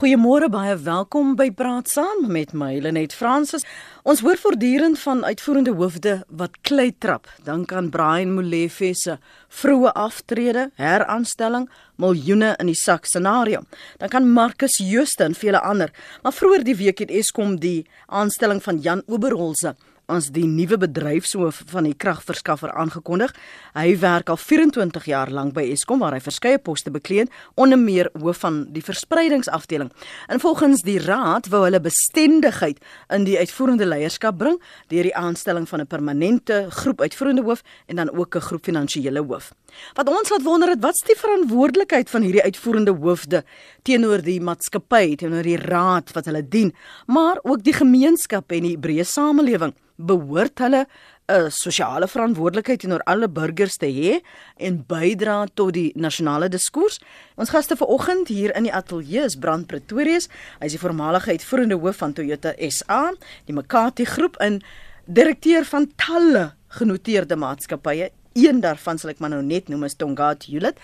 Goeiemôre, baie welkom by Praat Saam met my Lenet Fransis. Ons hoor voortdurend van uitvoerende hoofde wat klei trap. Dink aan Brian Molefe se vroeë aftrede, heraanstelling, miljoene in die sak scenario. Dan kan Marcus Jooste en vele ander. Maar vroeër die week het Eskom die aanstelling van Jan Oberholze as die nuwe bedryfshoof van die kragverskaffer aangekondig. Hy werk al 24 jaar lank by Eskom waar hy verskeie poste bekleed, onder meer hoof van die verspreidingsafdeling. En volgens die raad wou hulle bestendigheid in die uitvoerende leierskap bring deur die aanstelling van 'n permanente groep uitvoerende hoof en dan ook 'n groep finansiële hoof. Wat ons laat wonder het, wat's die verantwoordelikheid van hierdie uitvoerende hoofde teenoor die maatskappy, teenoor die raad wat hulle dien, maar ook die gemeenskap en die breë samelewing? Behoort hulle 'n sosiale verantwoordelikheid teenoor alle burgers te hê en bydra tot die nasionale diskurs. Ons gaste vanoggend hier in die ateljee is Brand Pretorius. Hy is die voormalige uitvoerende hoof van Toyota SA, die Makati groep en direkteur van talle genoteerde maatskappye. Een daarvan sal ek maar nou net noem is Tongaat Hewlett.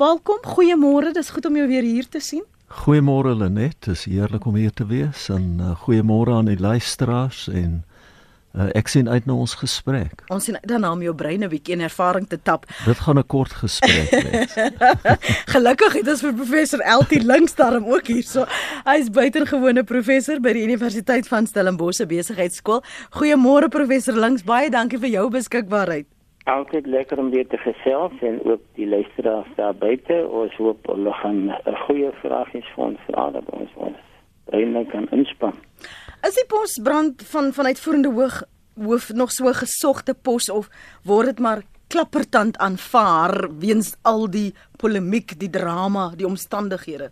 Welkom, goeiemôre. Dis goed om jou weer hier te sien. Goeiemôre Lenet, dit is heerlik om hier te wees en uh, goeiemôre aan die luisteraars en Uh, ek sien uit na ons gesprek. Ons sien dan om jou brein 'n bietjie in ervaring te tap. Dit gaan 'n kort gesprek wees. Gelukkig het ons vir professor Eltie Linkstarm ook hier. So hy is buitengewone professor by die Universiteit van Stellenbosch Besigheidsskool. Goeiemôre professor Links, baie dankie vir jou beskikbaarheid. Altyd lekker om weer te gesels en ook die luisteraars daar buite. Ons hoop hulle gaan 'n goeie vragies vir ons vra dat ons ons brein kan inspann. Is die posbrand van van uitvoerende hoog hoof nog so gesogte pos of word dit maar klappertand aanvaar weens al die polemiek, die drama, die omstandighede?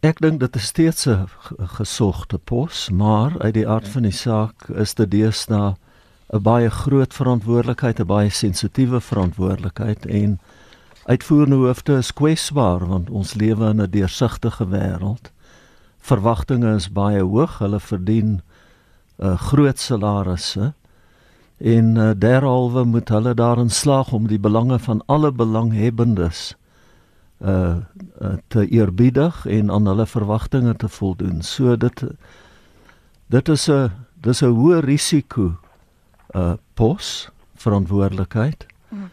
Ek dink dit is steeds 'n gesogte pos, maar uit die aard van die saak is dit deesdae 'n baie groot verantwoordelikheid, 'n baie sensitiewe verantwoordelikheid en uitvoerende hoofde is kwesbaar want ons lewe in 'n deursigtige wêreld verwagtinge is baie hoog. Hulle verdien 'n uh, eh, groot salarisse en uh, derhalwe moet hulle daarin slaag om die belange van alle belanghebbendes uh, uh te eerbiedig en aan hulle verwagtinge te voldoen. So dit dit is 'n dis 'n hoë risiko uh pos verantwoordelikheid. Mm.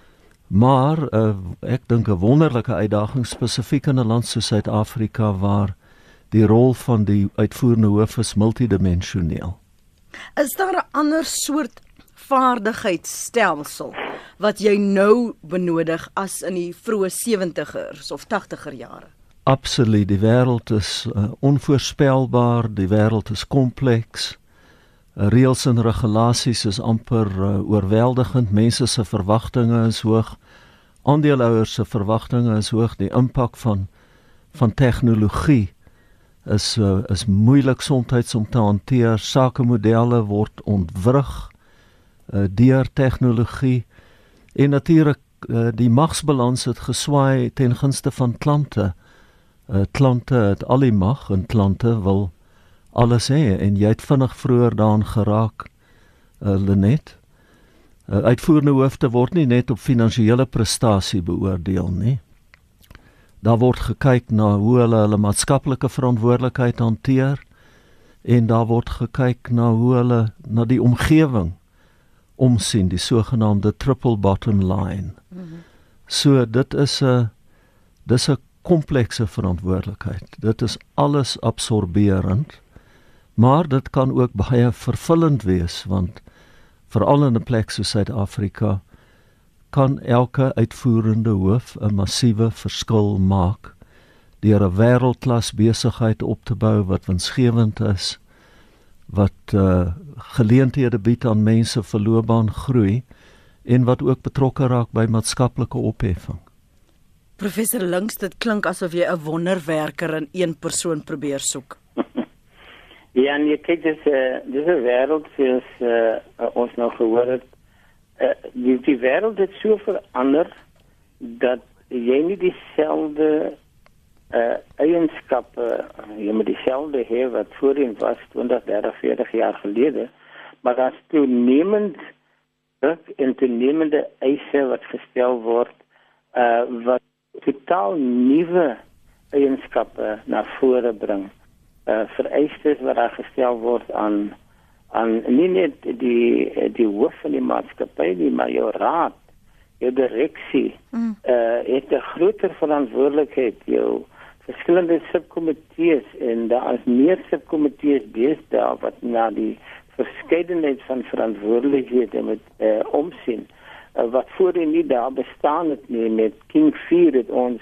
Maar uh, ek dink 'n wonderlike uitdaging spesifiek in 'n land soos Suid-Afrika waar die rol van die uitvoerende hoof is multidimensioneel. Is daar 'n ander soort vaardigheidsstelsel wat jy nou benodig as in die vroeë 70ers of 80er jare? Absoluut, die wêreld is uh, onvoorspelbaar, die wêreld is kompleks. Uh, reëls en regulasies is amper uh, oorweldigend. Mense se verwagtinge is hoog. Aandeelhouers se verwagtinge is hoog. Die impak van van tegnologie is uh, is moeilik soms om te hanteer. Sakemodelle word ontwrig uh, deur tegnologie en natuurlik uh, die magsbalans het geswaai ten gunste van klante. Uh, klante het al die mag en klante wil alles hê en jy het vinnig vroeër daaraan geraak. Uh, Lenet uh, uitvoerende hoofde word nie net op finansiële prestasie beoordeel nie. Daar word gekyk na hoe hulle hulle maatskaplike verantwoordelikheid hanteer en daar word gekyk na hoe hulle na die omgewing omsien, die sogenaamde triple bottom line. Mm -hmm. So dit is 'n dis 'n komplekse verantwoordelikheid. Dit is alles absorberend. Maar dit kan ook baie vervullend wees want veral in 'n plek soos Suid-Afrika kan elke uitvoerende hoof 'n massiewe verskil maak deur 'n wêreldklas besigheid op te bou wat winsgewend is wat uh, geleenthede bied aan mense vir loopbaan groei en wat ook betrokke raak by maatskaplike opheffing. Professor Links, dit klink asof jy 'n wonderwerker in een persoon probeer soek. ja, en jy kyk dis 'n uh, dis 'n wêreld soos uh, ons nou gehoor het uh, die, die wêreld het so verander dat jy nie dieselfde uh, eienskappe jy moet dieselfde hê wat voorheen was 20 30 40 jaar gelede maar daar's toenemend druk en toenemende eise wat gestel word uh, wat totaal nuwe eienskappe na vore bring. Uh vereistes wat daar gestel word aan aan nie net die die hoof van die maatskappy nie, maar jou raad, jou direksie. Mm. Uh het 'n groter verantwoordelikheid jou verskillende subkomitees en daar is meer subkomitees besig wat na die verskeidenheid van verantwoordelikhede met uh, omsien uh, wat voorheen nie daar bestaan het nie met King 4 het ons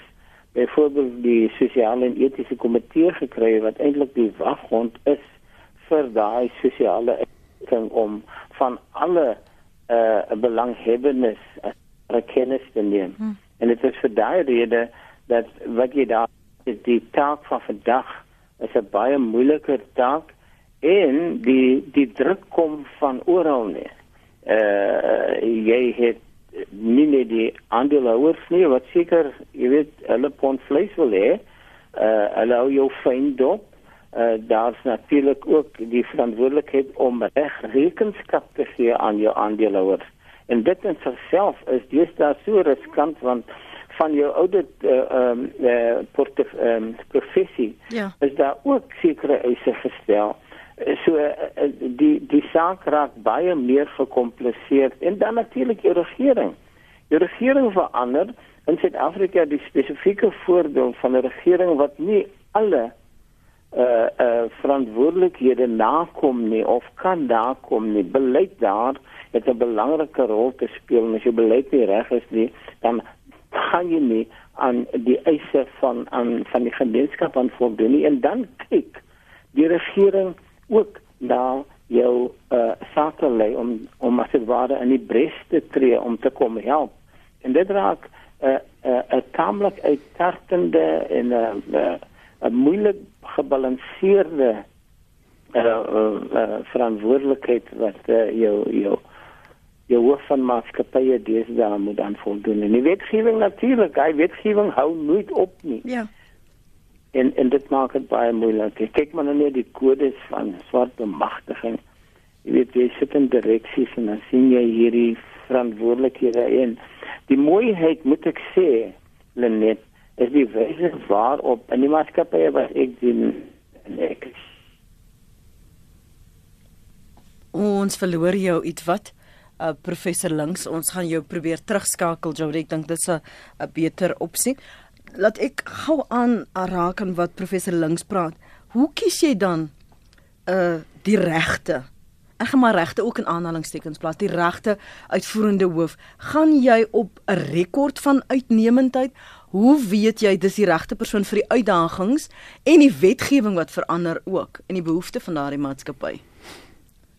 byvoorbeeld die sosiale en etiese komitee gekry wat eintlik die waghond is vir daai sosiale ding om van alle uh, belanghebbendes uh, kennis te neem hmm. en dit is vir daai rede dat wat jy daar die taak van vandag is 'n baie moeiliker taak en die die druk kom van oral nie. Uh jy het nie net die aandeelhouers nie wat seker jy weet hulle pond vleis wil hê. Uh hulle hou jou fyn dop. Uh daar's natuurlik ook die verantwoordelikheid om reg rekenskap te gee aan jou aandeelhouers. En dit in self is dis daar so riskant want van jou audit ehm uh, um, uh, portef ehm um, professie ja. is daar ook sekere eise gestel. So uh, die die saak raak baie meer gekompliseer en dan natuurlik die regering. Die regering verander in Suid-Afrika die spesifieke voorbeeld van 'n regering wat nie alle uh uh verantwoordelikhede nakom nie of kan nakom nie. Beleid daar het 'n belangrike rol te speel. En as jy beleid nie reg is nie, dan gaan jy nie aan die eise van aan van die gemeenskap aan voldoen nie. En dan kyk die regering ook na jou uh, sake lê om om as dit ware in die bres te tree om te kom help. En dit raak 'n uh, 'n uh, 'n taamlik uittartende en 'n uh, uh, uh, moeilik gebalanseerde uh, uh, uh, verantwoordelikheid wat uh, jou jou die hoof van maatskappye deesdae moet dan voldoen. En die wetgewing natuurlik, hy wetgewing hou nooit op nie. Ja. En en dit maak dit baie moeilik. Kyk maar nou net die kodes van swart bemagtiging. Jy weet jy sit in direksies en dan sien jy hierdie verantwoordelikhede in. Die mooiheid moet ek sê, Lenet, is die wyse waarop in die maatskappye wat ek dien en ek Ons verloor jou iets wat? uh, professor links ons gaan jou probeer terugskakel Jody ek dink dit is 'n beter opsie laat ek gou aan raak aan wat professor links praat hoe kies jy dan uh die regte ek gaan maar regte ook in aanhalingstekens plaas. Die regte uitvoerende hoof. Gaan jy op 'n rekord van uitnemendheid? Hoe weet jy dis die regte persoon vir die uitdagings en die wetgewing wat verander ook en die behoeftes van daardie maatskappy?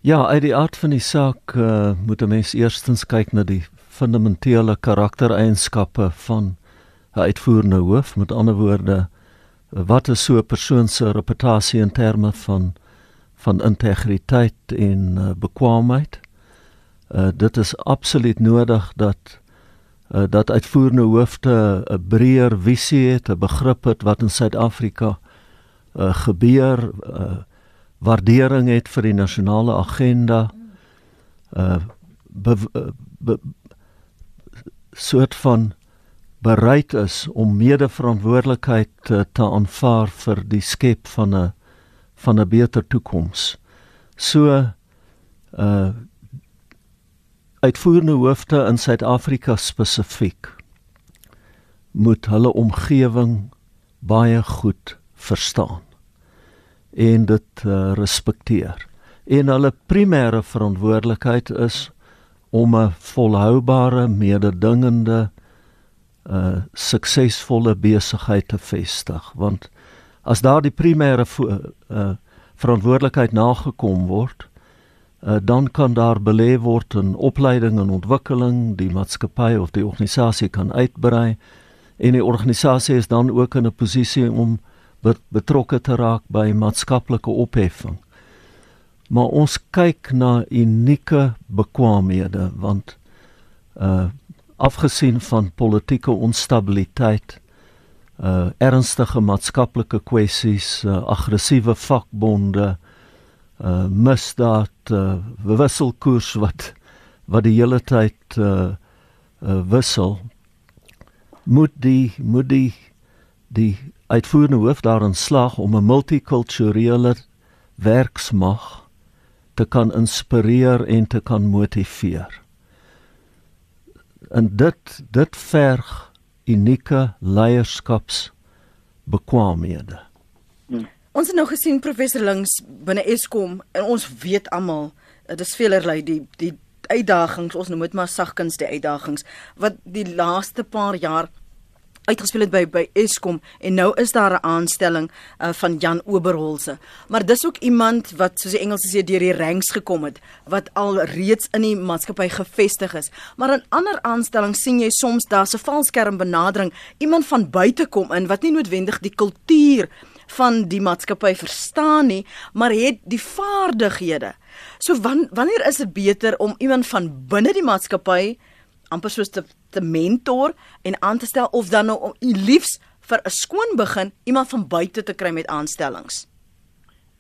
Ja, uit die aard van die saak uh, moet 'n mens eerstens kyk na die fundamentele karaktereienskappe van 'n uitvoerende hoof. Met ander woorde, wat is so 'n persoon se reputasie in terme van van integriteit en uh, bekwaamheid? Uh, dit is absoluut nodig dat uh, dat uitvoerende hoofde 'n breër visie het, 'n begrip het wat in Suid-Afrika uh, gebeur. Uh, waardering het vir die nasionale agenda uh be, be, soort van bereid is om mede-verantwoordelikheid te, te aanvaar vir die skep van 'n van 'n beter toekoms. So uh uitvoerende hoofde in Suid-Afrika spesifiek moet hulle omgewing baie goed verstaan en dit uh, respekteer. En hulle primêre verantwoordelikheid is om 'n volhoubare, mededingende uh suksesvolle besigheid te vestig, want as daardie primêre uh verantwoordelikheid nagekom word, uh dan kan daar belê word in opleiding en ontwikkeling, die maatskappy of die organisasie kan uitbrei en die organisasie is dan ook in 'n posisie om betrokke te raak by maatskaplike opheffing. Maar ons kyk na unieke bekwaamhede want uh afgesien van politieke onstabiliteit, uh ernstige maatskaplike kwessies, uh, aggressiewe vakbonde, uh misdaad, uh, wisselkoers wat wat die hele tyd uh, uh wissel moet die moet die die uitvoerende hoof daarin slaag om 'n multikulturele werksmag te kan inspireer en te kan motiveer. En dit dit verg unieke leierskaps bekwaamhede. Hmm. Ons het nou gesien professor Links binne Eskom en ons weet almal dit is veelerlei die die uitdagings ons noem dit maar sagkens die uitdagings wat die laaste paar jaar uitgespeel het by by Eskom en nou is daar 'n aanstelling uh, van Jan Oberholse. Maar dis ook iemand wat soos die Engels sê deur die ranks gekom het wat al reeds in die maatskappy gevestig is. Maar in ander aanstellings sien jy soms daar's 'n valskerm benadering, iemand van buite kom in wat nie noodwendig die kultuur van die maatskappy verstaan nie, maar het die vaardighede. So wan, wanneer is dit beter om iemand van binne die maatskappy amper soos te, te mentor en aan te stel of dan nou om liefs vir 'n skoon begin iemand van buite te kry met aanstellings?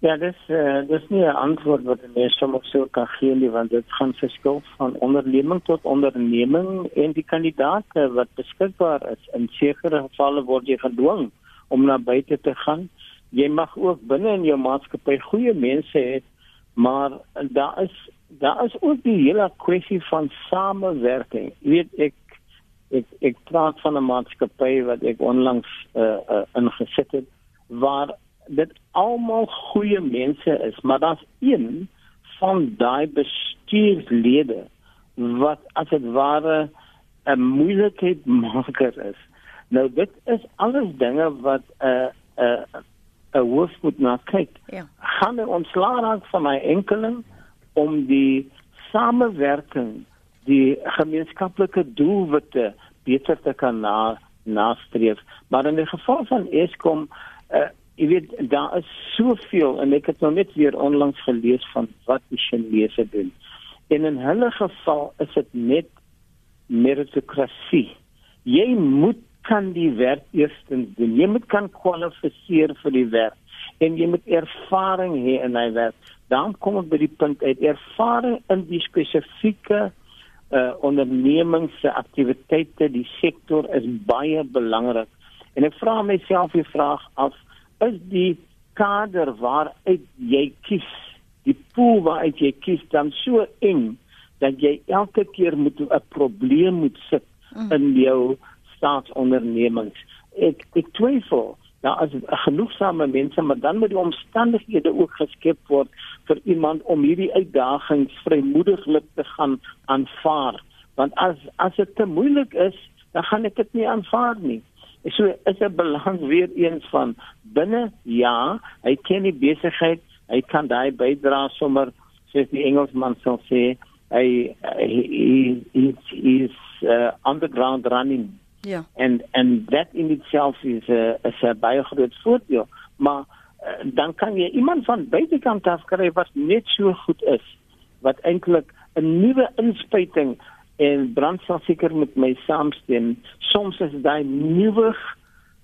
Ja, dis uh, dis nie 'n antwoord wat 'n mens sommer so kan gee nie want dit gaan verskil van onderneming tot onderneming en die kandidaate wat beskikbaar is. In sekere gevalle word jy gedwing om na buite te gaan. Jy mag ook binne in jou maatskappy goeie mense hê, maar daar is daar is ook die hele kwessie van samewerking. Jy weet ek ek ek praat van 'n maatskappy wat ek onlangs uh, uh, ingesit het waar dit almal goeie mense is, maar daar's een van daai bestuurslede wat as dit ware 'n moeilikheid maker is. Nou dit is alles dinge wat 'n uh, 'n uh, 'n hoof moet na kyk. Ja. Gaan hy ontslaa raak van my enkeling om die samewerking, die gemeenskaplike doelwitte beter te kan na nastreef. Maar in die geval van Eskom, uh, jy weet daar is soveel en ek het nou net weer onlangs gelees van wat die Chinese doen. En in hulle geval is dit net meritokrasie. Jy moet kan die werk eerstens doen. Jy moet kan kwalifiseer vir die werk en jy moet ervaring hê in hy werk. Dan kom ek by die punt uit ervaring in die spesifieke uh ondernemings se aktiwiteite, die sektor is baie belangrik. En ek vra myself die vraag af, is die kader waaruit jy kies, die pool waaruit jy kies dan so eng dat jy elke keer moet 'n probleem moet sit mm. in jou staatsondernemings. Ek ek twyfel daar is genoegsame mense maar dan moet die omstandighede ook geskep word vir iemand om hierdie uitdagings vrymoediglik te gaan aanvaar. Want as as dit te moeilik is dan gaan ek dit nie aanvaar nie. So is 'n balans weer eens van binne ja hy ken die besigheid hy kan daai bydra sommer soos die Engelsman sou sê hy hy is uh, underground running Ja. En en that in itself is 'n uh, is 'n baie groot voordeel, maar uh, dan kan jy iemand van buitekant af kry wat net so goed is wat eintlik 'n nuwe inspuiting en brandstof seker met my saamstem. Soms is daai nuwe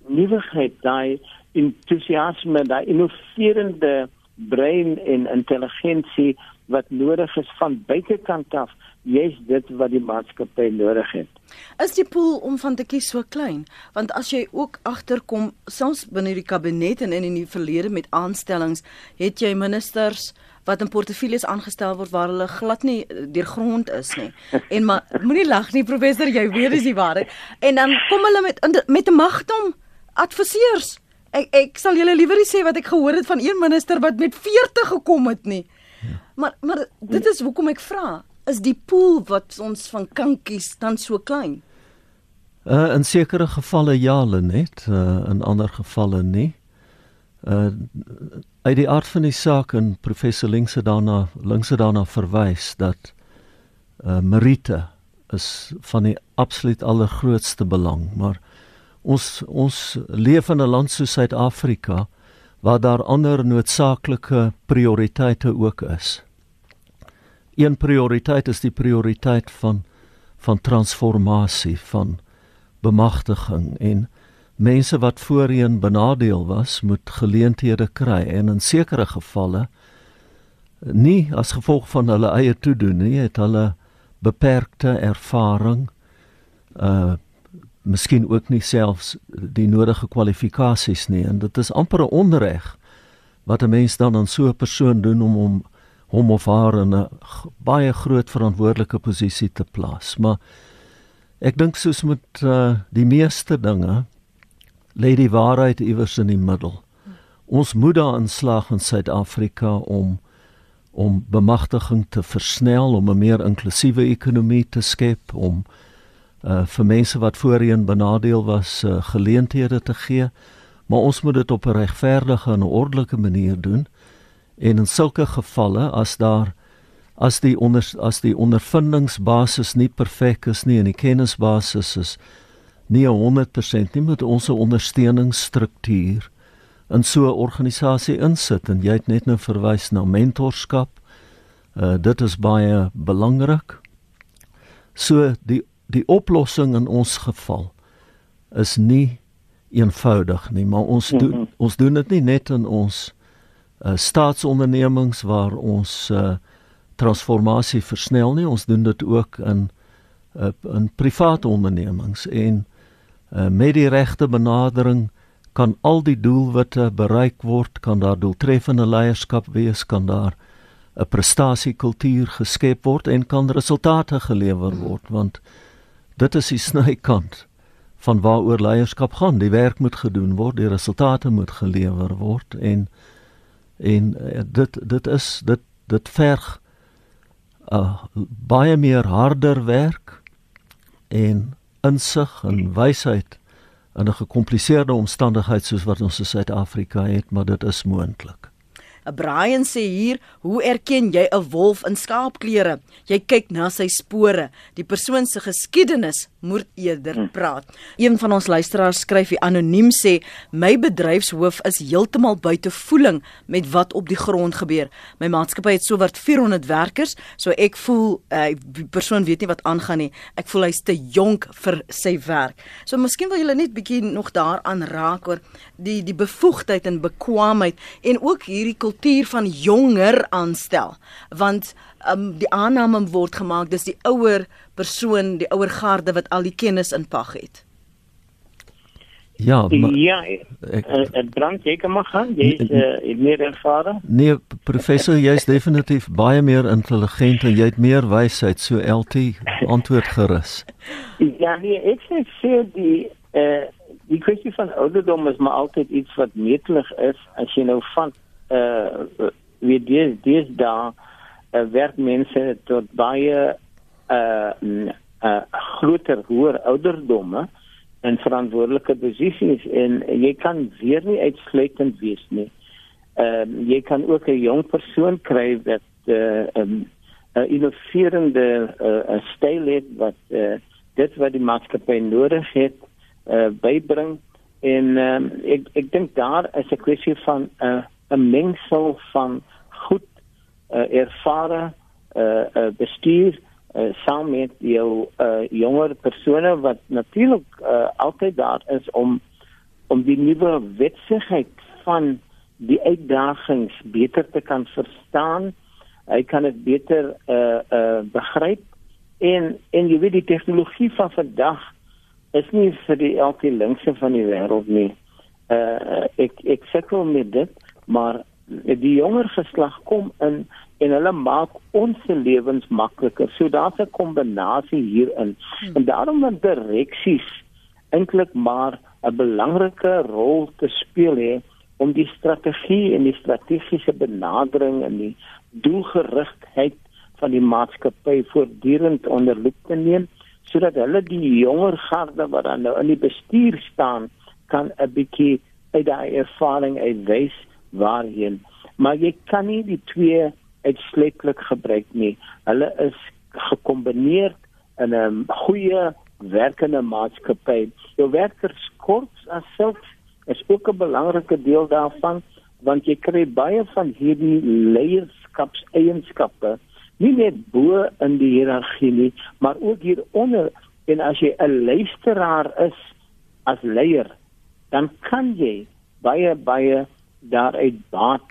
nuwigheid, daai entoesiasme, daai innoverende brein en intelligensie wat nodig is van buitekant af jy's dit wat die maatskappy nodig het. Is die pool om van te kies so klein? Want as jy ook agterkom, soms binne die kabinet en in die verlede met aanstellings, het jy ministers wat in portefeuilles aangestel word waar hulle glad nie deur grond is nie. En maar moenie lag nie professor, jy weet dis die waarheid. En dan kom hulle met met 'n magdom adviseurs. Ek ek sal julle liewer sê wat ek gehoor het van een minister wat met 40 gekom het nie. Maar maar dit is hoekom ek vra is die pool wat ons van kankies dan so klein? Uh in sekere gevalle ja, net uh in ander gevalle nie. Uh uit die aard van die saak en professor Linkse daarna Linkse daarna verwys dat uh Merite is van die absoluut allergrootste belang, maar ons ons leef in 'n land soos Suid-Afrika waar daar ander noodsaaklike prioriteite ook is een prioriteit is die prioriteit van van transformasie van bemagtiging. En mense wat voorheen benadeel was moet geleenthede kry en in sekere gevalle nie as gevolg van hulle eie toedoen nie het hulle beperkte ervaring uh miskien ook nie selfs die nodige kwalifikasies nie. En dit is amper 'n onreg wat 'n mens dan aan so 'n persoon doen om hom hom of haar in 'n baie groot verantwoordelike posisie te plaas. Maar ek dink soos met uh, die meeste dinge lê die waarheid iewers in die middel. Ons moet daarin slaag in Suid-Afrika om om bemagtiging te versnel om 'n meer inklusiewe ekonomie te skep om uh vir mense wat voorheen benadeel was uh, geleenthede te gee. Maar ons moet dit op 'n regverdige en ordelike manier doen en in sulke gevalle as daar as die onder as die ondervindingsbasis nie perfek is nie en die kennisbasis is nie 100% nie moet ons 'n ondersteuningsstruktuur in so 'n organisasie insit en jy het net nou verwys na mentorskap. Uh dit is baie belangrik. So die die oplossing in ons geval is nie eenvoudig nie, maar ons doen mm -hmm. ons doen dit nie net in ons uh staatsondernemings waar ons uh transformasie versnel nie, ons doen dit ook in uh in private ondernemings en uh met die regte benadering kan al die doelwitte bereik word, kan daar doeltreffende leierskap wees, kan daar 'n prestasiekultuur geskep word en kan resultate gelewer word want dit is die snykant van waaroor leierskap gaan. Die werk moet gedoen word, die resultate moet gelewer word en en eh, dit dit is dit dit verg uh, baie meer harder werk en insig en wysheid in 'n gekompliseerde omstandigheid soos wat ons in Suid-Afrika het, maar dit is moontlik. Brian sê hier, hoe erken jy 'n wolf in skaapklere? Jy kyk na sy spore. Die persoon se geskiedenis moet eerder hm. praat. Een van ons luisteraars skryf hier anoniem sê, my bedryfshoof is heeltemal buite voeling met wat op die grond gebeur. My maatskappy het sowat 400 werkers, so ek voel uh, die persoon weet nie wat aangaan nie. Ek voel hy's te jonk vir sy werk. So miskien wil julle net bietjie nog daaraan raak oor die die bevoegdheid en bekwaamheid en ook hierdie kultuur van jonger aanstel want um, die aanname word gemaak dis die ouer persoon die ouer garde wat al die kennis in pag het Ja, maar ja, ek het brand jy kan maar gaan. Jy is uh, meer ervare. Nee, professor, jy is definitief baie meer intelligent en jy het meer wysheid, so LT antwoord gerus. Ja, nee, ek sê die eh uh, die kwessie van ouderdom is maar altyd iets wat meetlik is as jy nou van uh wie dis dis daar uh, werk mense tot baie uh, uh groter hoër ouderdomme en verantwoordelike posisies en jy kan weer nie uitsluitend wees nie. Ehm uh, jy kan ook 'n jong persoon kry wat 'n uh, um, 'n innoverende uh, styl het wat uh, dit wat die maatskappy nodig het uh, bybring en um, ek ek dink daar is 'n kwessie van 'n uh, 'n mengsel van goed uh, ervare uh, uh, bestuur uh, saam met jou uh, jonger persone wat natuurlik uh, altyd daar is om om die nuwe wetsigheid van die uitdagings beter te kan verstaan. Hy kan dit beter uh uh begryp en en jy weet die tegnologie van vandag is nie vir die elke linkse van die wêreld nie. Uh ek ek sukkel met dit, maar die jonger geslag kom in en hulle maak ons se lewens makliker. So daar's 'n kombinasie hierin. Hmm. En daarom dat direksies eintlik maar 'n belangrike rol te speel het om die strategie en die strategiese benadering en die doelgerigtheid van die maatskappy voortdurend onder loop te neem sodat hulle die jonger garde wat dan nou in die bestuur staan kan 'n bietjie uit daai ervaring uitwys waarheen. Maar jy kan nie die twee uitsluitlik gebruik nie. Hulle is gekombineer in 'n goeie werkende maatskappy jou werkerskorps as self is ook 'n belangrike deel daarvan want jy kry baie van hierdie leierskapseienskappe nie net bo in die hiërargie nie, maar ook hier onder en as jy 'n luisteraar is as leier, dan kan jy baie baie daaruit baat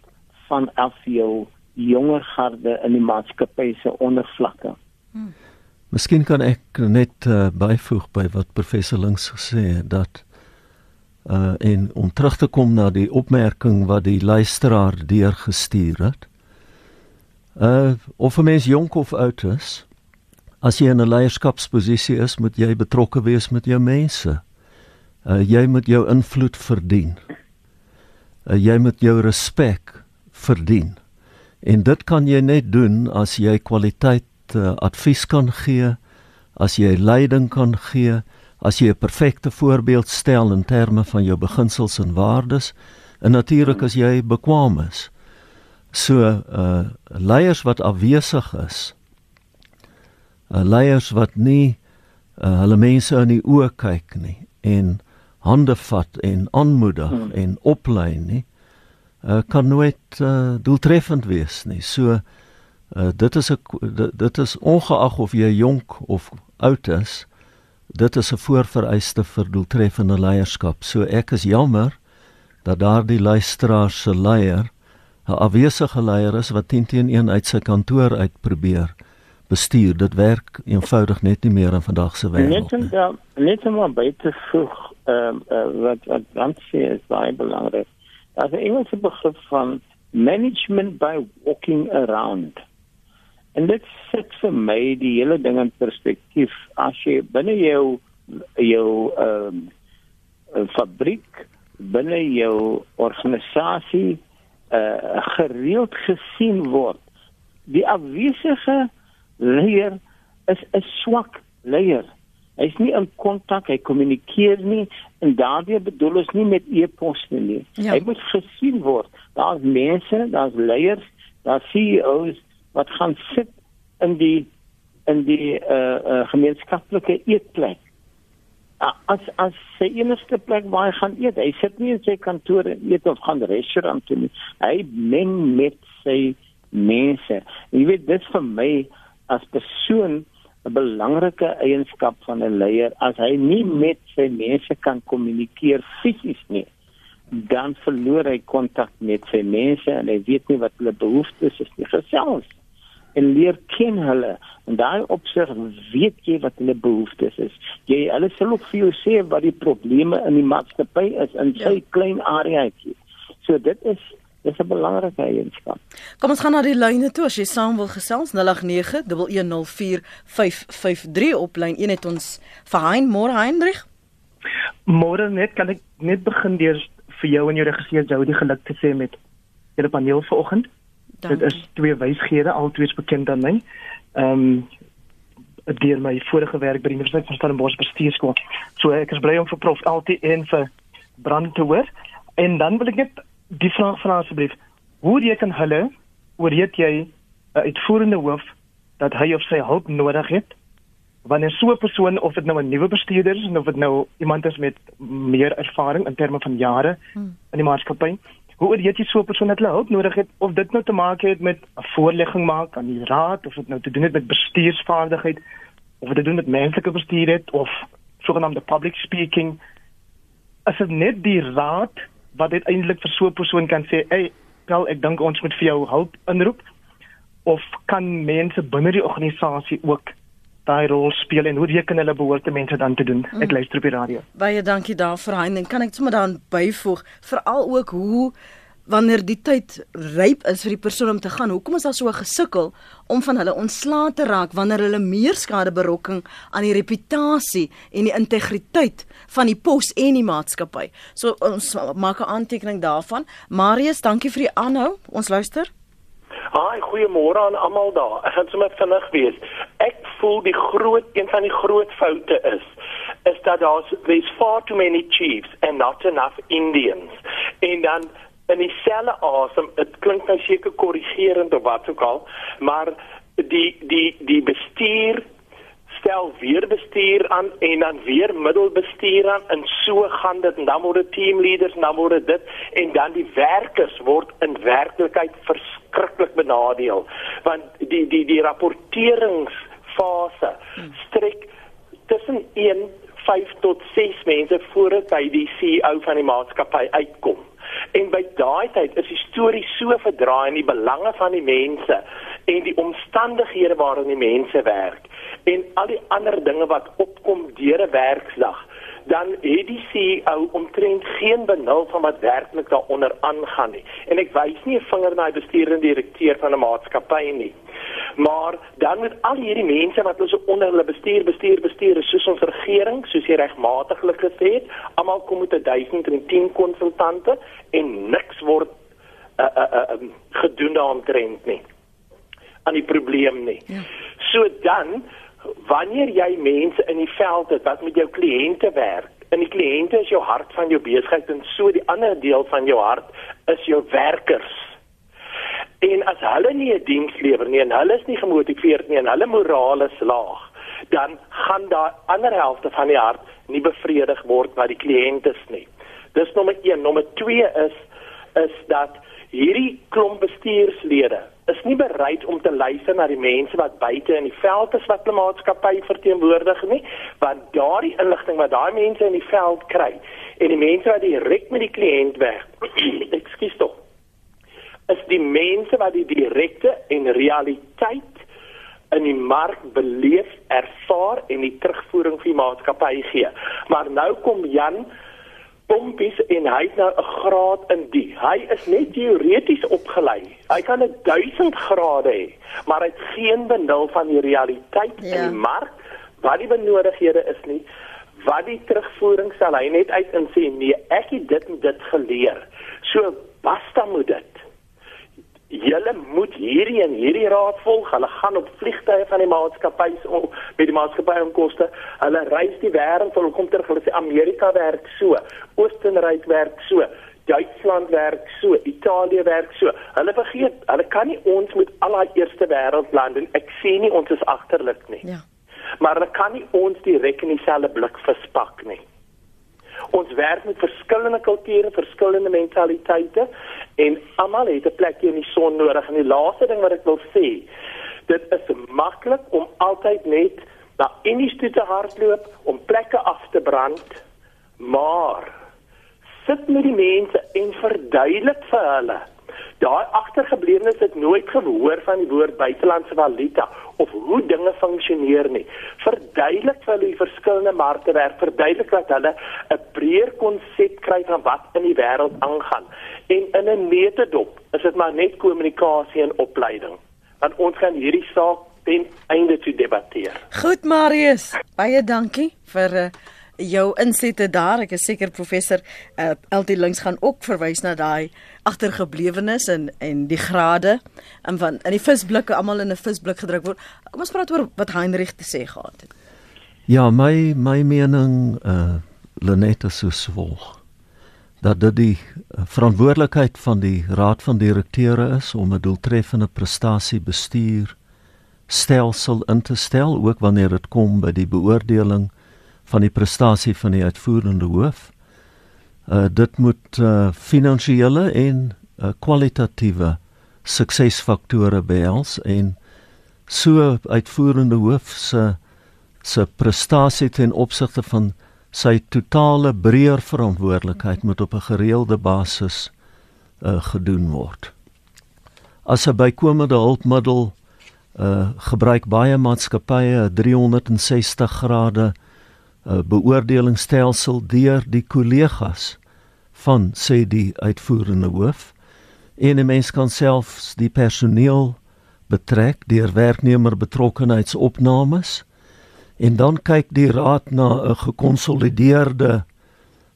van af jou jonger garde in die maatskappy se ondervlakke. Hmm. Miskien kan ek net uh, byvoeg by wat professor Links gesê het dat uh en om terug te kom na die opmerking wat die luisteraar deurgestuur het. Uh of 'n mens jonk of oud is, as jy in 'n leierskapsposisie is, moet jy betrokke wees met jou mense. Uh jy moet jou invloed verdien. Uh, jy moet jou respek verdien. En dit kan jy net doen as jy kwaliteit uh, advies kan gee, as jy leiding kan gee, as jy 'n perfekte voorbeeld stel in terme van jou beginsels en waardes en natuurlik as jy bekwam is. So uh leiers wat afwesig is. Uh leiers wat nie uh, hulle mense in die oë kyk nie en hande vat en aanmoedig hmm. en oplei nie uh, kan nooit uh, doeltreffend wees nie. So uh, dit is 'n dit is ongeag of jy jonk of oud is, dit is 'n voorvereiste vir doeltreffende leierskap. So ek is jammer dat daardie luisteraar se leier 'n afwesige leier is wat teen teen een uit sy kantoor uit probeer bestuur. Dit werk eenvoudig net nie meer in vandag se wêreld nie. Net ja, net om by te voeg, ehm uh, uh, wat wat sê is baie belangrik. Daar's 'n Engelse begrip van management by walking around. En dit sit vir my die hele ding in perspektief. As jy binne jou jou ehm um, fabriek, binne jou organisasie uh gereeld gesien word. Die afwesige leier is 'n swak leier. Hy's nie in kontak, hy kommunikeer nie en daardie bedoel ons nie met e-posse nie. Ja. Hy moet gesien word. Daar's mense, daar's leiers, daar's CEOs wat gaan sit in die in die uh uh gemeenskaplike eetplek. As as sy enigste plek waar hy gaan eet, hy sit nie in sy kantoor en eet of gaan restaurant toe nie. Hy meng met sy mense. Jy weet dis vir my as persoon 'n belangrike eienskap van 'n leier as hy nie met sy mense kan kommunikeer fisies nie dan verloor hy kontak met sy mense en hy weet nie wat hulle behoeftes is nie. Gesels en leer ken hulle. En daai opsig weet jy wat hulle behoeftes is. Jy hulle sal ook vir jou sê wat die probleme in die maatskappy is in sy ja. klein areaatjie. So dit is Dis 'n belangrike eienskap. Kom ons gaan na die lyne toe as jy saam wil gesels 0891104553 op lyn 1 het ons vir Hein Môre Hendrik. Môre net kan ek net begin deur vir jou en jou regisseur jou die geluk te sê met julle paneel vanoggend. Dit is twee wysgehede, albei bekend aan my. Ehm um, deur my vorige werk by die Universiteit van Stellenbosch bestuurskool. So ek is bly om vir Prof LTN vir brand te hoor. En dan wil ek net die vraag vra asseblief. Hoe reken hulle ooreet jy 'n uitvoerende hoof dat hy of sy hulp nodig het? Wanneer so 'n persoon of dit nou 'n nuwe bestuurder is of dit nou iemand is met meer ervaring in terme van jare hmm. in die maatskappy, hoe ooreet jy so 'n persoon dat hulle hulp nodig het of dit nou te maak het met 'n voorlegging maak aan die raad of dit nou te doen het met bestuursvaardigheid of dit doen met menslike bestuur het of sogenaamde public speaking? As dit net die raad wat uiteindelik vir so 'n persoon kan sê, "Ey, wel ek dink ons moet vir jou hulp inroep." Of kan mense binne die organisasie ook daai rol speel en hoe reken hulle behoort te mense dan te doen? Ek mm. luister op die radio. Baie dankie daarvoor, Hein. En kan ek sommer dan byvoeg veral ook hoe wanneer die tyd ryp is vir die persoon om te gaan, hoekom is daar so 'n gesukkel om van hulle ontslae te raak wanneer hulle meer skade berokken aan die reputasie en die integriteit van die pos en die maatskappy. So ons maak 'n aantekening daarvan. Marius, dankie vir die aanhou. Ons luister. Haai, goeiemôre aan almal daar. Ek gaan sommer vinnig wees. Ek voel die groot een van die groot foute is is dat daar's there's far too many chiefs and not enough Indians. En dan in dieselfde asem dit klink nou seker korrigerend of wat ook al maar die die die bestuur stel weer bestuur aan en dan weer middelbestuur aan en so gaan dit en dan word dit teamleaders en dan word dit en dan die werkers word in werklikheid verskriklik benadeel. Want die die die rapporteringsfase strek tussen 1 5 tot 6 mense voordat by die CEO van die maatskappy uitkom En by daai tyd is die storie so verdraai in die belange van die mense en die omstandighede waarin die mense werk en al die ander dinge wat opkom deur 'n werksdag dan het die CEO omtrent geen benul van wat werklik daaronder aangaan nie. En ek wys nie 'n vinger na die bestuurende direkteur van 'n maatskappy nie. Maar dan met al hierdie mense wat ons onder hulle bestuur, bestuur, bestuur, soos ons regering, soos jy regmatiglik gesê het, almal kom met 1010 konsultante en niks word uh, uh, uh, um, gedoen daaromtrent nie. aan die probleem nie. Ja. So dan wanneer jy mense in die veld het wat met jou kliënte werk, en die kliënte is jou hart van jou besigheid en so die ander deel van jou hart is jou werkers. En as hulle nie 'n diens lewer nie en hulle is nie gemotiveerd nie en hulle morale slaag, dan gaan daai ander helfte van die hart nie bevredig word by die kliëntes nie. Dis nommer 1, nommer 2 is is dat hierdie klomp bestuurslede is nie bereid om te luister na die mense wat buite in die veld is wat klimaatskappy verteenwoordig nie, want daardie inligting wat daai mense in die veld kry en die mense wat direk met die kliënt werk, ekskuus tog, is die mense wat die direkte en realiteit in die mark beleef, ervaar en die terugvoering vir die maatskappy gee. Maar nou kom Jan pompies en hy het nou 'n graad in die. Hy is net teoreties opgelei. Hy kan 'n 1000 grade hê, maar hy het geen benul van die realiteit ja. in die mark wat die benodighede is nie. Wat die terugvoering sal hy net uit in sê nee, ek het dit en dit geleer. So basta moet dit julle moet hierdie en hierdie raad volg. Hulle gaan op vliegtye van die maatskappye om met die maatskappye om koste. Hulle reis die wêreld, hulle kom terug, hulle sê Amerika werk so, Oostenryk werk so, Duitsland werk so, Italië werk so. Hulle vergeet, hulle kan nie ons met al daai eerste wêreldlande en ek sê nie ons is agterlik nie. Ja. Maar hulle kan nie ons direk in dieselfde blik verspak nie. Ons werk met verskillende kulture, verskillende mentaliteite en almal het 'n plekjie in die son nodig. En die laaste ding wat ek wil sê, dit is maklik om altyd net na enige toe te hardloop om plekke af te brand, maar sit met die mense en verduidelik vir hulle Daai agtergeblewenes het nooit gehoor van die woord buitelandse valuta of hoe dinge funksioneer nie. Verduidelik vir hulle die verskillende markte werk, verduidelik dat hulle 'n breër konsep kry van wat in die wêreld aangaan. En in 'n netedop is dit maar net kommunikasie en opleiding. Want ons gaan hierdie saak ten einde toe debatteer. Goed Marius, baie dankie vir uh, jou insette daar. Ek is seker professor uh, LT Links gaan ook verwys na daai agtergeblewenes en en die grade en van in die visblikke almal in 'n visblik gedruk word. Kom ons praat oor wat Heinrich te sê gehad het. Ja, my my mening uh eh, Lenette so swolg dat dit die uh, verantwoordelikheid van die raad van direkteure is om 'n doeltreffende prestasie bestuur stelsel in te stel ook wanneer dit kom by die beoordeling van die prestasie van die uitvoerende hoof. Uh dit moet uh finansiële en uh, kwalitatiewe suksesfaktore behels en so uitvoerende hoof se se prestasie ten opsigte van sy totale breër verantwoordelikheid moet op 'n gereelde basis uh gedoen word. As 'n bykomende hulpmiddel uh gebruik baie maatskappye 360 grade 'n beoordelingsstelsel deur die kollegas van sê die uitvoerende hoof. En 'n mens kan selfs die personeel betrek deur werknemer betrokkenheidsopnames. En dan kyk die raad na 'n gekonsolideerde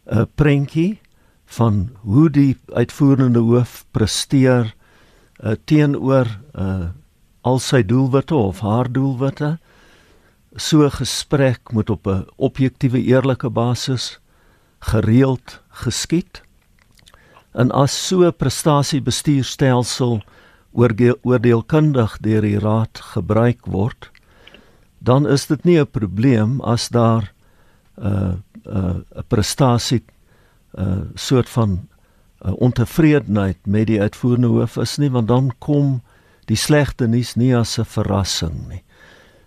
'n uh, prentjie van hoe die uitvoerende hoof presteer uh, teenoor uh, al sy doelwitte of haar doelwitte so gesprek moet op 'n objektiewe eerlike basis gereeld geskied. En as so 'n prestasiebestuurstelsel oordeelkundig deur die raad gebruik word, dan is dit nie 'n probleem as daar 'n uh, 'n uh, 'n prestasie 'n uh, soort van uh, ontevredenheid met die uitvoerende hoof is nie, want dan kom die slegte nuus nie as 'n verrassing nie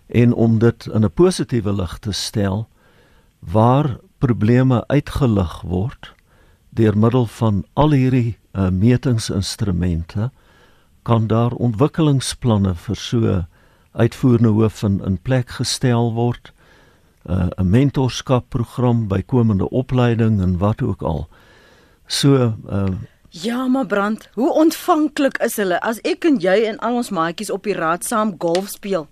en om dit in 'n positiewe lig te stel waar probleme uitgelig word deur middel van al hierdie uh, metingsinstrumente kan daar ontwikkelingsplanne vir so uitvoerende hoof in in plek gestel word. Uh, 'n mentorskapprogram, bykomende opleiding en wat ook al. So uh Ja, maar Brand, hoe ontvanklik is hulle as ek en jy en al ons maatjies op die raad saam golf speel?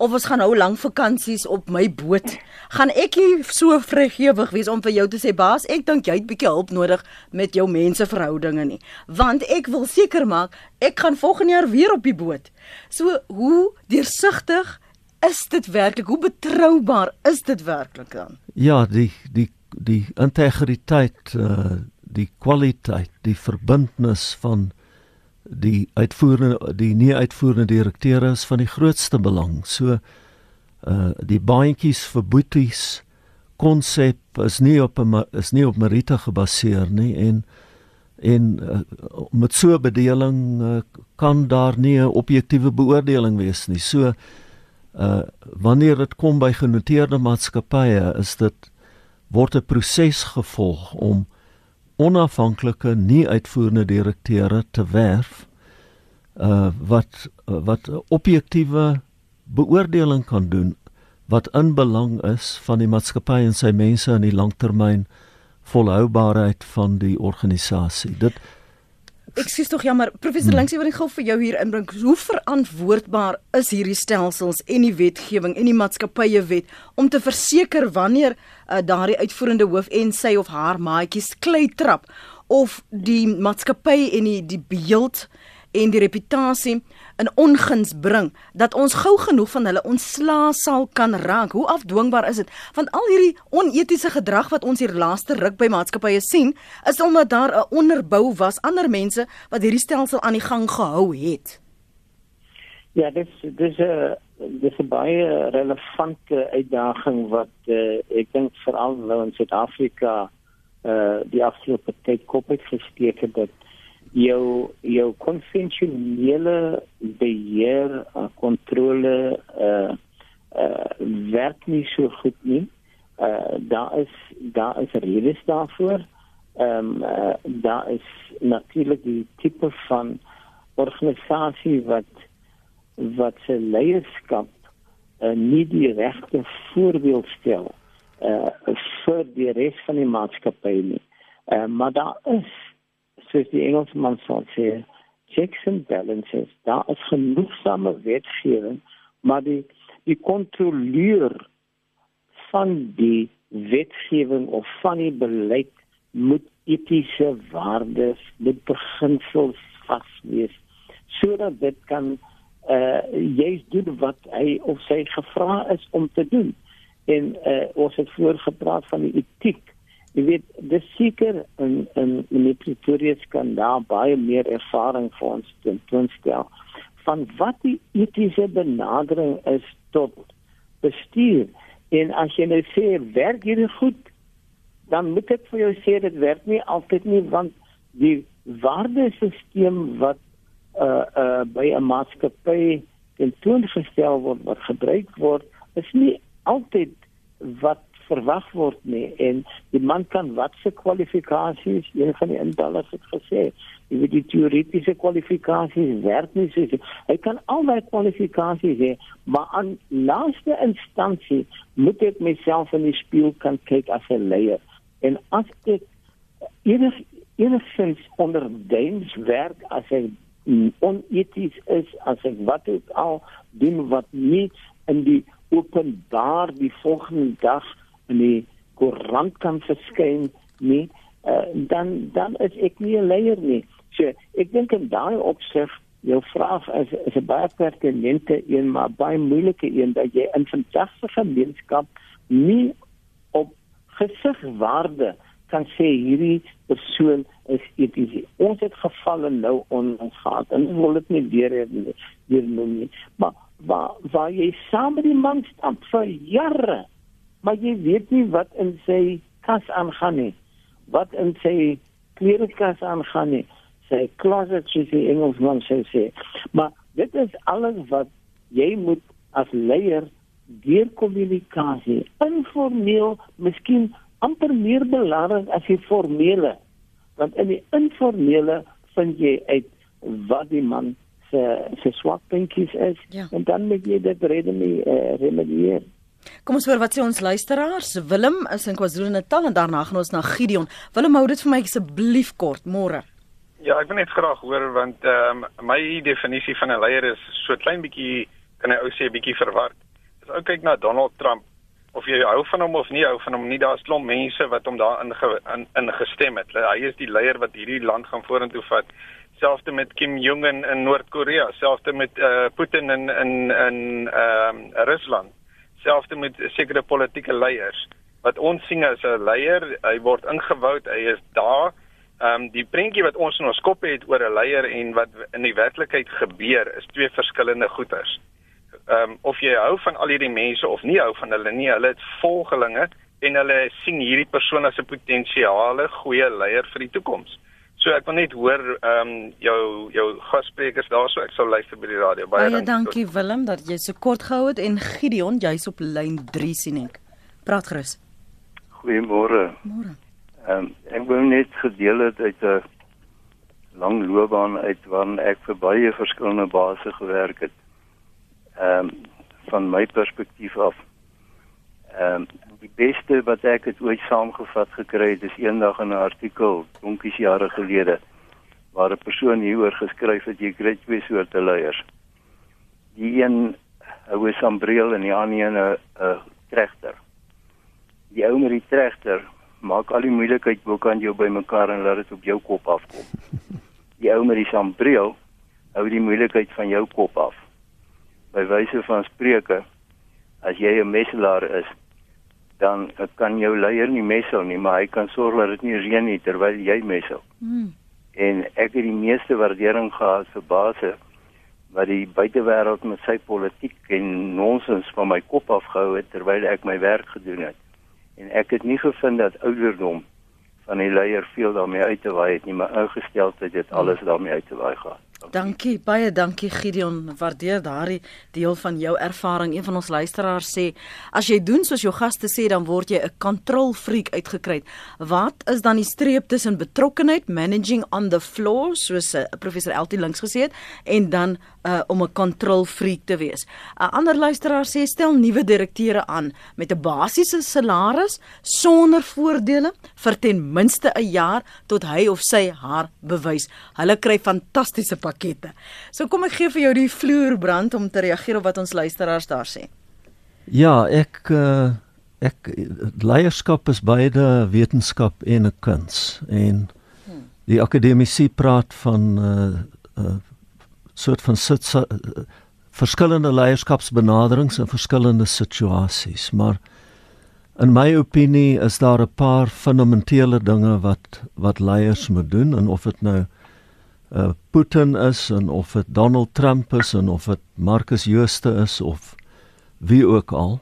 Of ons gaan nou lang vakansies op my boot. Gaan ek nie so vrygewig wees om vir jou te sê, "Baas, ek dink jy het bietjie hulp nodig met jou menseverhoudinge nie." Want ek wil seker maak ek gaan volgende jaar weer op die boot. So, hoe deursigtig is dit werklik? Hoe betroubaar is dit werklik dan? Ja, die die die integriteit uh die kwaliteit, die verbintenis van die uitvoerende die nie uitvoerende direkteure is van die grootste belang. So uh die baantjies vir boeties konsep is nie op 'n is nie op meriete gebaseer nie en en uh, met so 'n bedeling uh, kan daar nie 'n objektiewe beoordeling wees nie. So uh wanneer dit kom by genoteerde maatskappye is dit word 'n proses gevolg om onafhanklike nie uitvoerende direkteure te werf uh wat uh, wat 'n objektiewe beoordeling kan doen wat in belang is van die maatskappy en sy mense in die langtermyn volhoubaarheid van die organisasie. Dit Ek sê tog jammer, professor hmm. Links, ek wil net gou vir jou hier inbring. Hoe verantwoordbaar is hierdie stelsels en die wetgewing en die maatskappye wet om te verseker wanneer uh, daardie uitvoerende hoof en sy of haar maatjies klei trap of die maatskappy en die die beeld en die reputasie in onguns bring dat ons gou genoeg van hulle ontslaa sal kan raak. Hoe afdwingbaar is dit? Want al hierdie onetiese gedrag wat ons hier laaste ruk by maatskappye sien, is omdat daar 'n onderbou was ander mense wat hierdie stelsel aan die gang gehou het. Ja, dis dis 'n dis 'n baie relevante uitdaging wat uh, ek dink veral nou in Suid-Afrika uh die afgelope tyd kop het gesteek het dat jou jou konvensionele beheer kontrole uh uh werk nie so goed nie. Uh daar is daar is redes daarvoor. Ehm um, uh, daar is natuurlik die tipe van organisasie wat wat se leierskap uh, nie die regte voorbeeld stel uh vir die res van die maatskappy nie. Uh, maar daar is soos die Engelsman sal sê, checks and balances. Daar is genoegsame wetgewing, maar die die kontroleur van die wetgewing of van die beleid moet etiese waardes, moet beginsels vas wees sodat dit kan uh juist doen wat hy of sy gevra is om te doen. En uh ons het voorgepraat van die etiek Jy weet, dis seker in in die Pretoria skandaal baie meer ervaring vir ons te toonstel van wat die etiese benadering is tot bestuur. En as jy nou sê werk hier goed, dan moet ek vir jou sê dit werk nie altyd nie want die waardesisteem wat uh uh by 'n maatskappy tentoongestel word wat gebruik word, is nie altyd wat verwag word nie en die man kan watse kwalifikasies een van die indallers het gesê jy weet die teoretiese kwalifikasies werk nie so hy kan al daai kwalifikasies hê maar aan laaste instansie moet ek myself in die spieël kan kyk as 'n leier. En as ek enig enigstens onder deens werk as ek oneties is as ek wat ook al doen wat nie in die openbaar die volgende dag in die koerant kan verskyn nie uh, dan dan is ek nie 'n leier nie. So ek dink in daai opsig jou vraag is is 'n baie pertinente een maar baie moeilike een dat jy in vandag se gemeenskap nie op gesigwaarde kan sê hierdie persoon is eties. Ons het gevalle nou on ons gehad en ons wil dit nie weer noem nie. Maar waar waar jy saam met die man stap vir jare maar jy weet nie wat in sy kas aangaan nie. Wat in sy klerekas aangaan nie. Sy closet soos die Engelsman sê sê. Maar dit is alles wat jy moet as leier deur kommunikasie informeel, miskien amper meer belangrik as die formele. Want in die informele vind jy uit wat die man se swak puntjies is ja. en dan moet jy dit remedie uh, remedieer. Kom ons hoor wat sê ons luisteraars. Willem is in KwaZulu-Natal en daarna gaan ons na Gideon. Willem hou dit vir my asseblief kort môre. Ja, ek wil net graag hoor want ehm um, my definisie van 'n leier is so klein bietjie kan ek ou sê bietjie verward. As ou kyk na Donald Trump of jy hou van hom of nie hou van hom nie, daar's klomp mense wat hom daar in in, in gestem het. Hy is die leier wat hierdie land gaan vorentoe vat. Selfs met Kim Jong Un in Noord-Korea, selfs met uh, Putin in in in ehm um, Rusland selfs met sekere politieke leiers wat ons sien as 'n leier, hy word ingewou, hy is daar. Ehm um, die prentjie wat ons in ons kop het oor 'n leier en wat in die werklikheid gebeur is twee verskillende goeters. Ehm um, of jy hou van al hierdie mense of nie hou van hulle nie, hulle het volgelinge en hulle sien hierdie persoon as 'n potensiale goeie leier vir die toekoms. So ek wil net hoor ehm um, jou jou gassprekers daarso ek sal luister by die radio. Baie, Baie dankie tot. Willem dat jy so kort gehou het en Gideon jy's op lyn 3 sien ek. Praat gerus. Goeiemôre. Môre. Ehm um, ek wou net gedeel het uit 'n lang loopbaan uit waarin ek vir baie verskillende bases gewerk het. Ehm um, van my perspektief af. Ehm um, die beste wat ek het ooit saamgevat gekry het is eendag in 'n artikel donkies jare gelede waar 'n persoon hieroor geskryf het jy kry twee soorte leiers. Die een hou 'n sambreel en die ander een 'n tregter. Die ou met die tregter maak al die moeilikheid bokant jou bymekaar en laat dit op jou kop afkom. Die ou met die sambreel hou die moeilikheid van jou kop af. By wyse van spreuke as jy 'n meselaar is dan kan jou leier nie messel nie, maar hy kan sorg dat dit nie reën nie terwyl jy messel. Mm. En ek het die meeste waardering gehad vir basse wat die buitewêreld met sy politiek en nonsens van my kop afgehou het terwyl ek my werk gedoen het. En ek het nie gevind dat ouderdom van die leier veel daarmee uit te waai het nie, maar ingesteldheid het alles daarmee uit te waai gehad. Dankie, baie dankie Gideon. Waardeer daardie deel van jou ervaring. Een van ons luisteraars sê, as jy doen soos jou gaste sê, dan word jy 'n control freak uitgekry. Wat is dan die streep tussen betrokkenheid, managing on the floor, soos uh, professor Eltie links gesê het, en dan uh, om 'n control freak te wees? 'n Ander luisteraar sê stel nuwe direkteure aan met 'n basiese salaris sonder voordele vir ten minste 'n jaar tot hy of sy haar bewys. Hulle kry fantastiese pakkette. So kom ek gee vir jou die vloerbrand om te reageer op wat ons luisteraars daar sê. Ja, ek uh, ek leierskap is beide wetenskap en 'n kuns en die akademici praat van 'n uh, eh, uh, soort van sit uh, verskillende leierskapsbenaderings in verskillende situasies, maar in my opinie is daar 'n paar fundamentele dinge wat wat leiers moet doen en of dit nou uh, Putin is en of dit Donald Trump is en of dit Marcus Jooste is of wie ook al.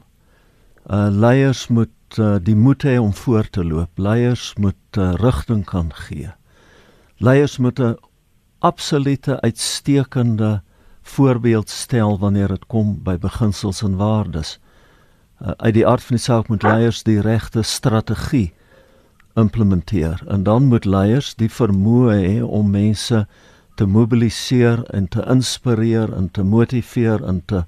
Uh leiers moet uh, die moed hê om voor te loop. Leiers moet uh, rigting kan gee. Leiers moet 'n absolute uitstekende voorbeeld stel wanneer dit kom by beginsels en waardes. Uh, uit die aard van die saak moet leiers die regte strategie implementeer en dan moet leiers die vermoë hê om mense te mobiliseer en te inspireer en te motiveer en te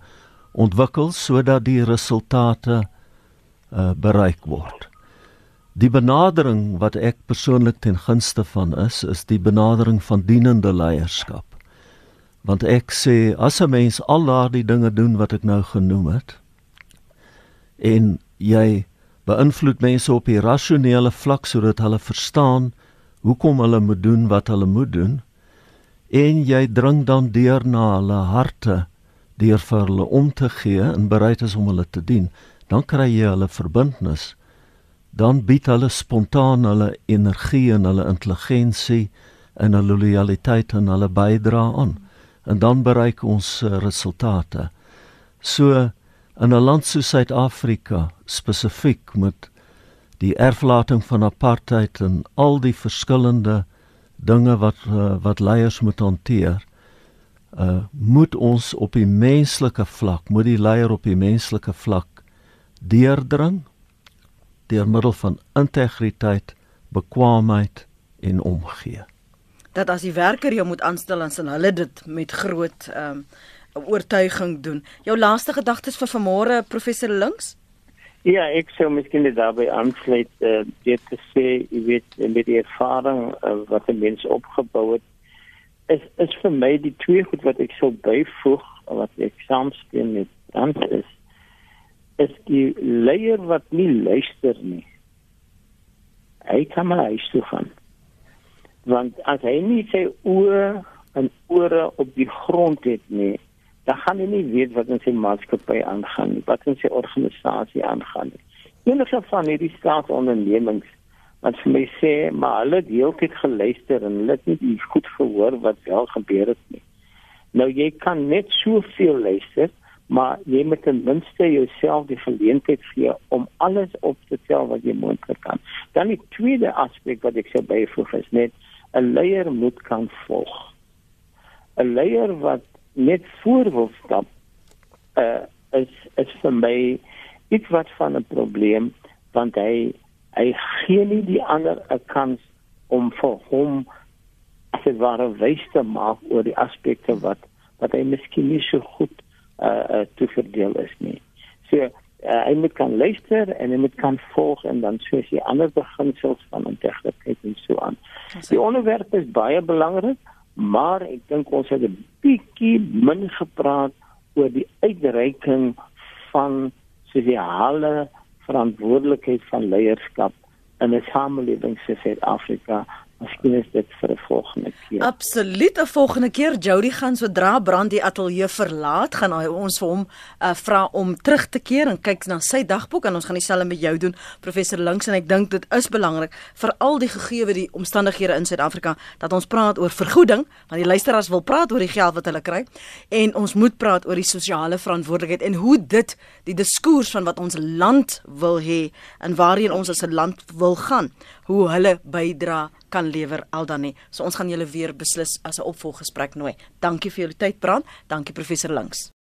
ontwikkel sodat die resultate uh, bereik word. Die benadering wat ek persoonlik ten gunste van is, is die benadering van dienende leierskap. Want ek sê as 'n mens al daardie dinge doen wat ek nou genoem het en jy beïnvloed mense op die rasionele vlak sodat hulle verstaan hoekom hulle moet doen wat hulle moet doen. En jy dring dan deur na hulle harte deur vir hulle om te gee en bereid is om hulle te dien. Dan kry jy hulle verbintenis. Dan bied hulle spontaan hulle energie en hulle intelligensie en hulle lojaliteit en hulle bydra aan. En dan bereik ons uh, resultate. So in 'n land soos Suid-Afrika spesifiek met die erflating van apartheid en al die verskillende dinge wat uh, wat leiers moet hanteer uh moet ons op die menslike vlak moet die leier op die menslike vlak deurdring deur middel van integriteit, bekwaamheid en omgee. dat as die werker jou moet aanstel dan sal hulle dit met groot ehm um, oortuiging doen. Jou laaste gedagtes vir vanmôre professor Links? Ja, ek sou miskien net daarbey aansluit uh, dit te sê, jy weet met die ervaring uh, wat 'n mens opgebou het is is vir my die twee goed wat ek sou byvoeg wat ek saamstem met dan is is die leier wat nie luister nie. Hy kan maar huis toe gaan. Want as hy nie sy oë en ore op die grond het nie, dan gaan hy nie weet wat in sy maatskappy aangaan nie, wat in sy organisasie aangaan nie. Enige van hierdie staatsondernemings wat vir my sê maar hulle het heeltyd geluister en hulle het nie goed gehoor wat wel gebeur het nie. Nou jy kan net soveel luister maar jy moet ten minste jouself die geleentheid gee om alles op te tel wat jy moontlik kan. Dan die tweede aspek wat ek sou byvoeg is net 'n leier moet kan volg. 'n Leier wat net voor wil stap uh is is vir my iets wat van 'n probleem want hy hy gee nie die ander 'n kans om vir hom as dit ware wys te maak oor die aspekte wat wat hy miskien nie so goed uh, uh te verdeel is nie. So uh, hy moet kan luister en hy moet kan volg en dan soos die ander beginsels van integriteit en so aan. Die onderwerp is baie belangrik, maar ek dink ons het 'n bietjie min gepraat oor die uitreiking van sosiale verantwoordelikheid van leierskap in 'n samelewing soos Suid-Afrika Miskien is dit vir 'n volgende keer. Absoluut 'n volgende keer. Jody gaan sodra Brand die ateljee verlaat, gaan hy ons vir hom uh, vra om terug te keer en kyk na sy dagboek en ons gaan dieselfde met jou doen, professor Links en ek dink dit is belangrik vir al die gegeewe die omstandighede in Suid-Afrika dat ons praat oor vergoeding, want die luisteraars wil praat oor die geld wat hulle kry en ons moet praat oor die sosiale verantwoordelikheid en hoe dit die diskurs van wat ons land wil hê en waarheen ons as 'n land wil gaan, hoe hulle bydra kan lewer Aldani. So ons gaan julle weer beslis as 'n opvolggesprek nooi. Dankie vir julle tyd, Brand. Dankie professor Links.